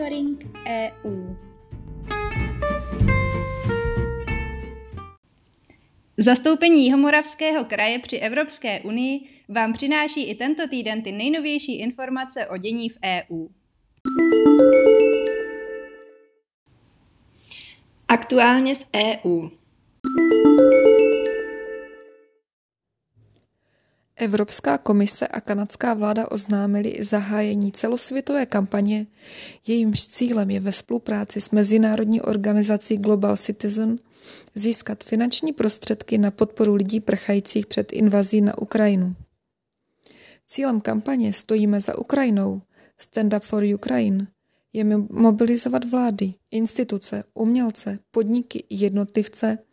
Monitoring EU. Zastoupení Jihomoravského kraje při Evropské unii vám přináší i tento týden ty nejnovější informace o dění v EU. Aktuálně z EU. Evropská komise a kanadská vláda oznámili zahájení celosvětové kampaně, jejímž cílem je ve spolupráci s mezinárodní organizací Global Citizen získat finanční prostředky na podporu lidí prchajících před invazí na Ukrajinu. Cílem kampaně Stojíme za Ukrajinou, Stand Up for Ukraine, je mobilizovat vlády, instituce, umělce, podniky i jednotlivce –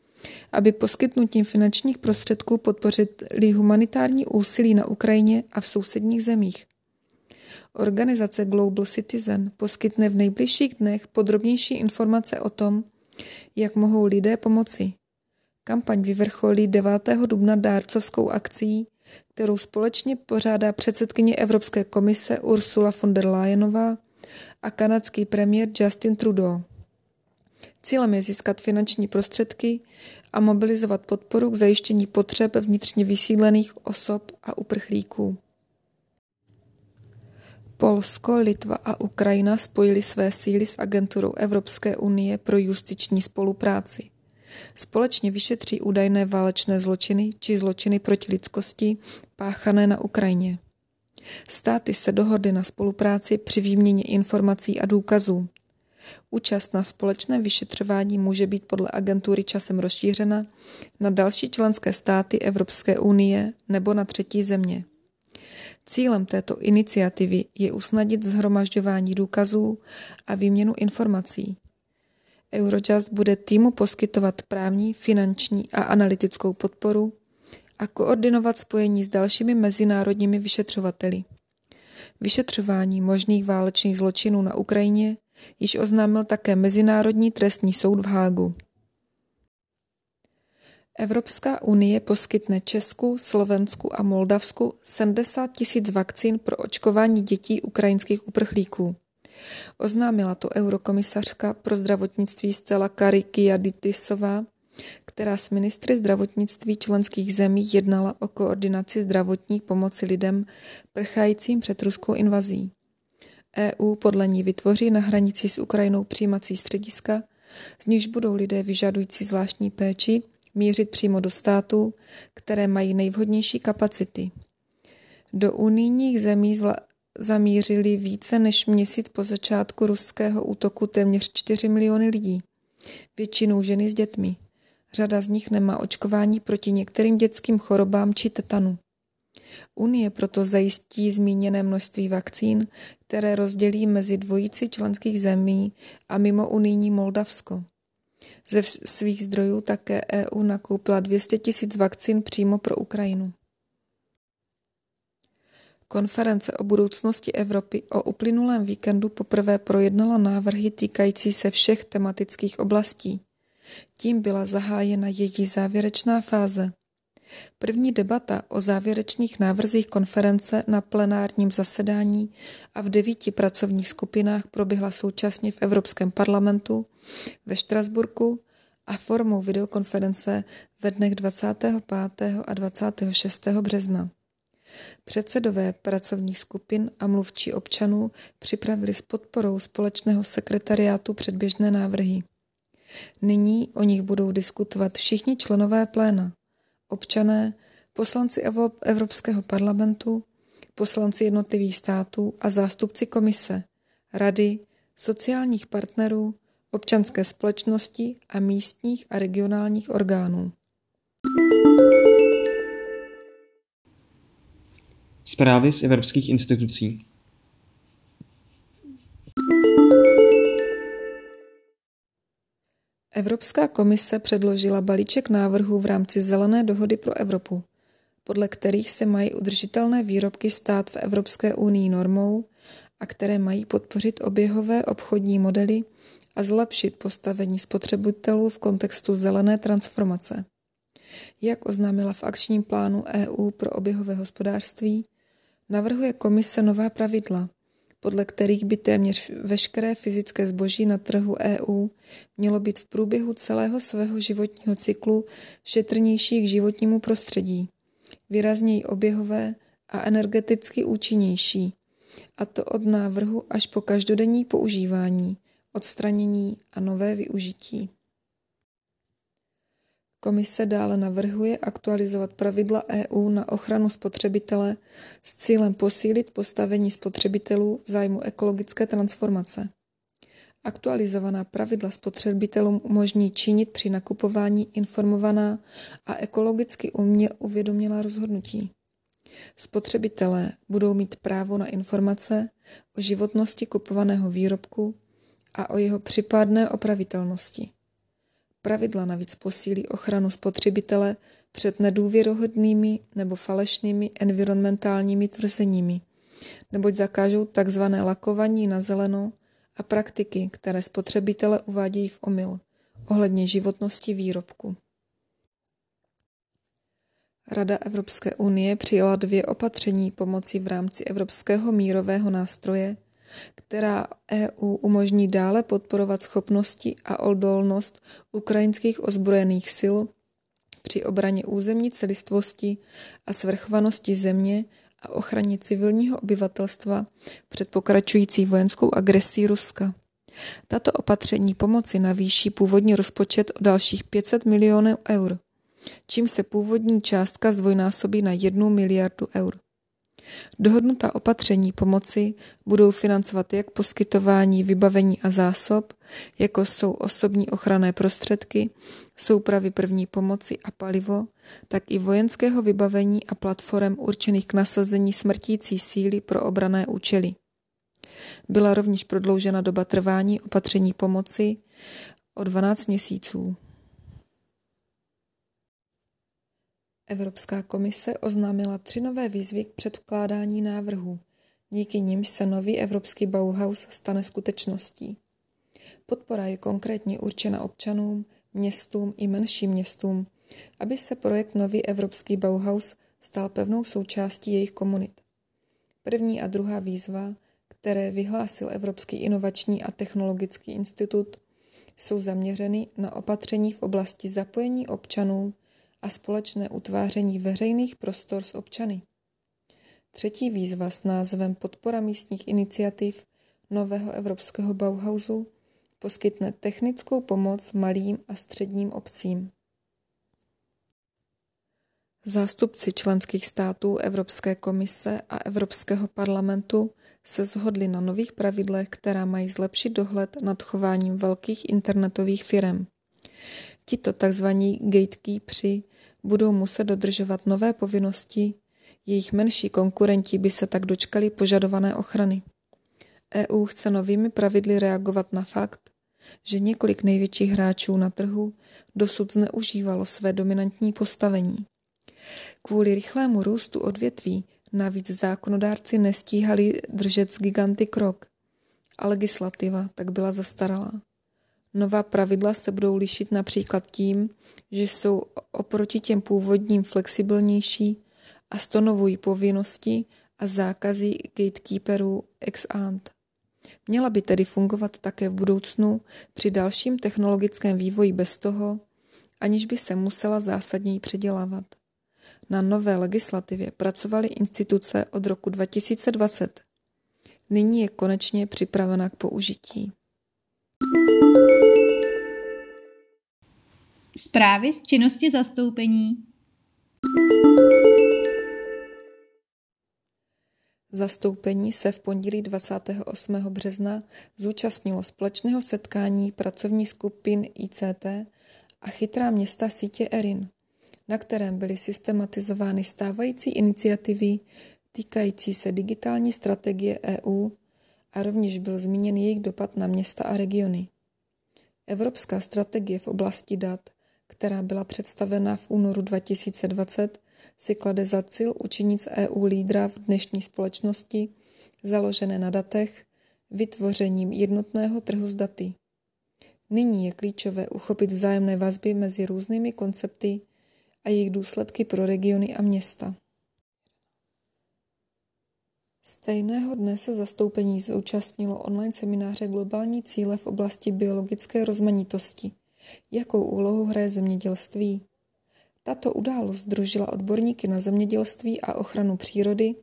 aby poskytnutím finančních prostředků podpořili humanitární úsilí na Ukrajině a v sousedních zemích. Organizace Global Citizen poskytne v nejbližších dnech podrobnější informace o tom, jak mohou lidé pomoci. Kampaň vyvrcholí 9. dubna dárcovskou akcí, kterou společně pořádá předsedkyně Evropské komise Ursula von der Leyenová a kanadský premiér Justin Trudeau. Cílem je získat finanční prostředky a mobilizovat podporu k zajištění potřeb vnitřně vysídlených osob a uprchlíků. Polsko, Litva a Ukrajina spojili své síly s agenturou Evropské unie pro justiční spolupráci. Společně vyšetří údajné válečné zločiny či zločiny proti lidskosti páchané na Ukrajině. Státy se dohodly na spolupráci při výměně informací a důkazů. Účast na společném vyšetřování může být podle agentury časem rozšířena na další členské státy Evropské unie nebo na třetí země. Cílem této iniciativy je usnadnit zhromažďování důkazů a výměnu informací. Eurojust bude týmu poskytovat právní, finanční a analytickou podporu a koordinovat spojení s dalšími mezinárodními vyšetřovateli. Vyšetřování možných válečných zločinů na Ukrajině již oznámil také Mezinárodní trestní soud v Hágu. Evropská unie poskytne Česku, Slovensku a Moldavsku 70 tisíc vakcín pro očkování dětí ukrajinských uprchlíků. Oznámila to eurokomisařka pro zdravotnictví Stella Karikiaditisová, která s ministry zdravotnictví členských zemí jednala o koordinaci zdravotní pomoci lidem prchajícím před ruskou invazí. EU podle ní vytvoří na hranici s Ukrajinou přijímací střediska, z nichž budou lidé vyžadující zvláštní péči mířit přímo do států, které mají nejvhodnější kapacity. Do unijních zemí zamířili více než měsíc po začátku ruského útoku téměř 4 miliony lidí, většinou ženy s dětmi. Řada z nich nemá očkování proti některým dětským chorobám či tetanu. Unie proto zajistí zmíněné množství vakcín, které rozdělí mezi dvojici členských zemí a mimo unijní Moldavsko. Ze svých zdrojů také EU nakoupila 200 tisíc vakcín přímo pro Ukrajinu. Konference o budoucnosti Evropy o uplynulém víkendu poprvé projednala návrhy týkající se všech tematických oblastí. Tím byla zahájena její závěrečná fáze. První debata o závěrečných návrzích konference na plenárním zasedání a v devíti pracovních skupinách proběhla současně v Evropském parlamentu, ve Štrasburku a formou videokonference ve dnech 25. a 26. března. Předsedové pracovních skupin a mluvčí občanů připravili s podporou společného sekretariátu předběžné návrhy. Nyní o nich budou diskutovat všichni členové pléna občané, poslanci Evropského parlamentu, poslanci jednotlivých států a zástupci komise, rady, sociálních partnerů, občanské společnosti a místních a regionálních orgánů. Zprávy z evropských institucí. Evropská komise předložila balíček návrhů v rámci Zelené dohody pro Evropu, podle kterých se mají udržitelné výrobky stát v Evropské unii normou a které mají podpořit oběhové obchodní modely a zlepšit postavení spotřebitelů v kontextu zelené transformace. Jak oznámila v akčním plánu EU pro oběhové hospodářství, navrhuje komise nová pravidla, podle kterých by téměř veškeré fyzické zboží na trhu EU mělo být v průběhu celého svého životního cyklu šetrnější k životnímu prostředí, výrazněji oběhové a energeticky účinnější, a to od návrhu až po každodenní používání, odstranění a nové využití. Komise dále navrhuje aktualizovat pravidla EU na ochranu spotřebitele s cílem posílit postavení spotřebitelů v zájmu ekologické transformace. Aktualizovaná pravidla spotřebitelům umožní činit při nakupování informovaná a ekologicky umě uvědomělá rozhodnutí. Spotřebitelé budou mít právo na informace o životnosti kupovaného výrobku a o jeho případné opravitelnosti. Pravidla navíc posílí ochranu spotřebitele před nedůvěrohodnými nebo falešnými environmentálními tvrzeními, neboť zakážou tzv. lakování na zeleno a praktiky, které spotřebitele uvádějí v omyl ohledně životnosti výrobku. Rada Evropské unie přijala dvě opatření pomocí v rámci Evropského mírového nástroje, která EU umožní dále podporovat schopnosti a odolnost ukrajinských ozbrojených sil při obraně územní celistvosti a svrchovanosti země a ochraně civilního obyvatelstva před pokračující vojenskou agresí Ruska. Tato opatření pomoci navýší původní rozpočet o dalších 500 milionů eur, čím se původní částka zdvojnásobí na 1 miliardu eur. Dohodnutá opatření pomoci budou financovat jak poskytování vybavení a zásob, jako jsou osobní ochranné prostředky, soupravy první pomoci a palivo, tak i vojenského vybavení a platform určených k nasazení smrtící síly pro obrané účely. Byla rovněž prodloužena doba trvání opatření pomoci o 12 měsíců. Evropská komise oznámila tři nové výzvy k předkládání návrhů, díky nimž se nový evropský Bauhaus stane skutečností. Podpora je konkrétně určena občanům, městům i menším městům, aby se projekt Nový evropský Bauhaus stal pevnou součástí jejich komunit. První a druhá výzva, které vyhlásil Evropský inovační a technologický institut, jsou zaměřeny na opatření v oblasti zapojení občanů a společné utváření veřejných prostor s občany. Třetí výzva s názvem Podpora místních iniciativ nového evropského Bauhausu poskytne technickou pomoc malým a středním obcím. Zástupci členských států Evropské komise a Evropského parlamentu se shodli na nových pravidlech, která mají zlepšit dohled nad chováním velkých internetových firm. Tito tzv. gatekeepři budou muset dodržovat nové povinnosti, jejich menší konkurenti by se tak dočkali požadované ochrany. EU chce novými pravidly reagovat na fakt, že několik největších hráčů na trhu dosud zneužívalo své dominantní postavení. Kvůli rychlému růstu odvětví navíc zákonodárci nestíhali držet z giganty krok a legislativa tak byla zastaralá. Nová pravidla se budou lišit například tím, že jsou oproti těm původním flexibilnější a stanovují povinnosti a zákazy gatekeeperů ex ante. Měla by tedy fungovat také v budoucnu při dalším technologickém vývoji bez toho, aniž by se musela zásadněji předělávat. Na nové legislativě pracovaly instituce od roku 2020. Nyní je konečně připravena k použití. Zprávy z činnosti zastoupení. Zastoupení se v pondělí 28. března zúčastnilo společného setkání pracovní skupin ICT a chytrá města sítě ERIN, na kterém byly systematizovány stávající iniciativy týkající se digitální strategie EU a rovněž byl zmíněn jejich dopad na města a regiony. Evropská strategie v oblasti dat která byla představena v únoru 2020, si klade za cíl učinit z EU lídra v dnešní společnosti, založené na datech, vytvořením jednotného trhu s daty. Nyní je klíčové uchopit vzájemné vazby mezi různými koncepty a jejich důsledky pro regiony a města. Stejného dne se zastoupení zúčastnilo online semináře Globální cíle v oblasti biologické rozmanitosti. Jakou úlohu hraje zemědělství? Tato událost združila odborníky na zemědělství a ochranu přírody,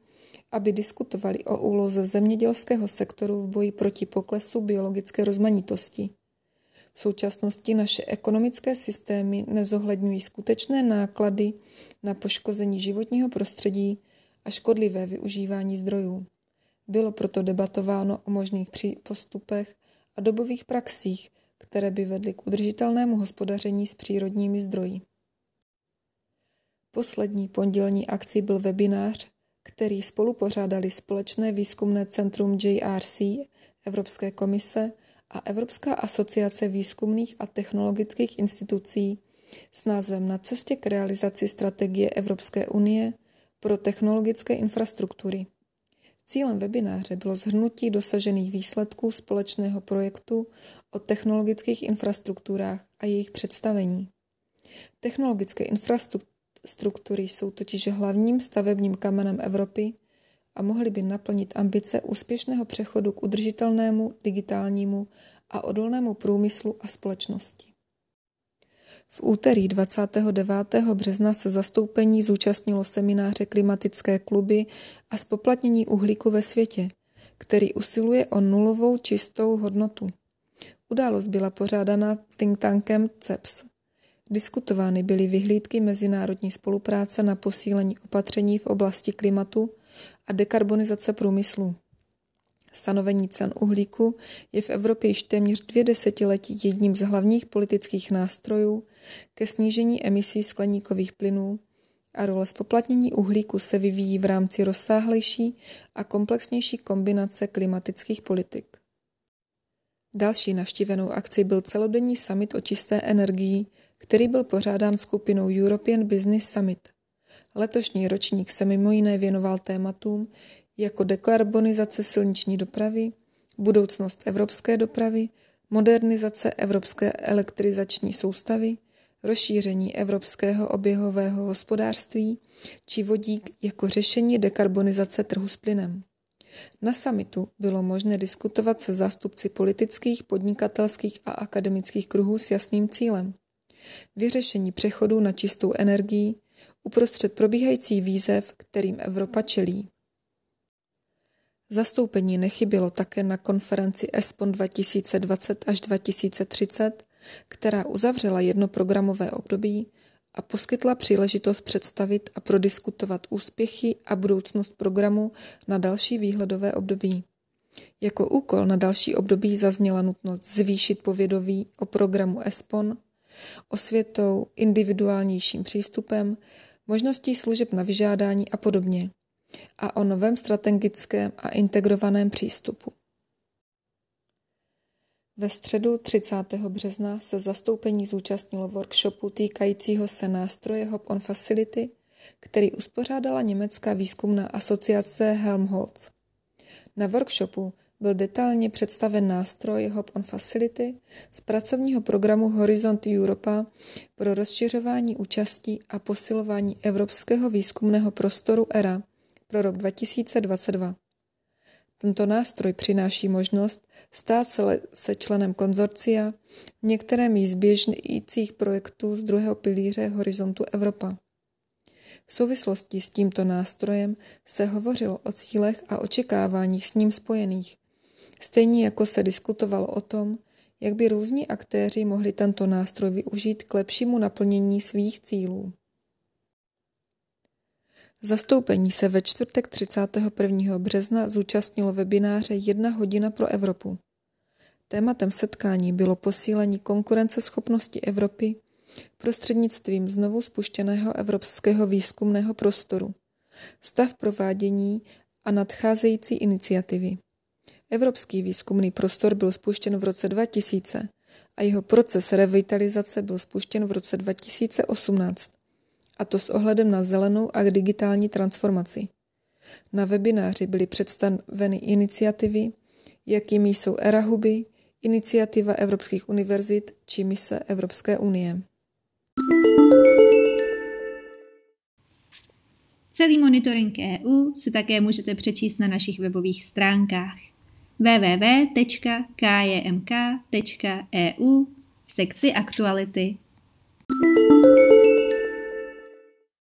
aby diskutovali o úloze zemědělského sektoru v boji proti poklesu biologické rozmanitosti. V současnosti naše ekonomické systémy nezohledňují skutečné náklady na poškození životního prostředí a škodlivé využívání zdrojů. Bylo proto debatováno o možných postupech a dobových praxích, které by vedly k udržitelnému hospodaření s přírodními zdroji. Poslední pondělní akcí byl webinář, který spolupořádali Společné výzkumné centrum JRC Evropské komise a Evropská asociace výzkumných a technologických institucí s názvem Na cestě k realizaci strategie Evropské unie pro technologické infrastruktury. Cílem webináře bylo zhrnutí dosažených výsledků společného projektu o technologických infrastrukturách a jejich představení. Technologické infrastruktury jsou totiž hlavním stavebním kamenem Evropy a mohly by naplnit ambice úspěšného přechodu k udržitelnému, digitálnímu a odolnému průmyslu a společnosti. V úterý 29. března se zastoupení zúčastnilo semináře Klimatické kluby a spoplatnění uhlíku ve světě, který usiluje o nulovou čistou hodnotu. Událost byla pořádána think tankem CEPS. Diskutovány byly vyhlídky mezinárodní spolupráce na posílení opatření v oblasti klimatu a dekarbonizace průmyslu. Stanovení cen uhlíku je v Evropě již téměř dvě desetiletí jedním z hlavních politických nástrojů ke snížení emisí skleníkových plynů a role spoplatnění uhlíku se vyvíjí v rámci rozsáhlejší a komplexnější kombinace klimatických politik. Další navštívenou akcí byl celodenní summit o čisté energii, který byl pořádán skupinou European Business Summit. Letošní ročník se mimo jiné věnoval tématům, jako dekarbonizace silniční dopravy, budoucnost evropské dopravy, modernizace evropské elektrizační soustavy, rozšíření evropského oběhového hospodářství či vodík jako řešení dekarbonizace trhu s plynem. Na samitu bylo možné diskutovat se zástupci politických, podnikatelských a akademických kruhů s jasným cílem. Vyřešení přechodu na čistou energii uprostřed probíhající výzev, kterým Evropa čelí. Zastoupení nechybělo také na konferenci ESPON 2020 až 2030, která uzavřela jedno programové období a poskytla příležitost představit a prodiskutovat úspěchy a budoucnost programu na další výhledové období. Jako úkol na další období zazněla nutnost zvýšit povědomí o programu ESPON, osvětou, individuálnějším přístupem, možností služeb na vyžádání a podobně a o novém strategickém a integrovaném přístupu. Ve středu 30. března se zastoupení zúčastnilo workshopu týkajícího se nástroje Hop on Facility, který uspořádala německá výzkumná asociace Helmholtz. Na workshopu byl detailně představen nástroj Hop on Facility z pracovního programu Horizont Europa pro rozšiřování účastí a posilování evropského výzkumného prostoru ERA – pro rok 2022. Tento nástroj přináší možnost stát se členem konzorcia v některém z běžících projektů z druhého pilíře Horizontu Evropa. V souvislosti s tímto nástrojem se hovořilo o cílech a očekáváních s ním spojených, stejně jako se diskutovalo o tom, jak by různí aktéři mohli tento nástroj využít k lepšímu naplnění svých cílů. Zastoupení se ve čtvrtek 31. března zúčastnilo webináře Jedna hodina pro Evropu. Tématem setkání bylo posílení konkurenceschopnosti Evropy prostřednictvím znovu spuštěného evropského výzkumného prostoru, stav provádění a nadcházející iniciativy. Evropský výzkumný prostor byl spuštěn v roce 2000 a jeho proces revitalizace byl spuštěn v roce 2018 a to s ohledem na zelenou a digitální transformaci. Na webináři byly představeny iniciativy, jakými jsou ERAHuby, iniciativa Evropských univerzit či mise Evropské unie. Celý monitoring EU si také můžete přečíst na našich webových stránkách www.kjmk.eu v sekci aktuality. thank you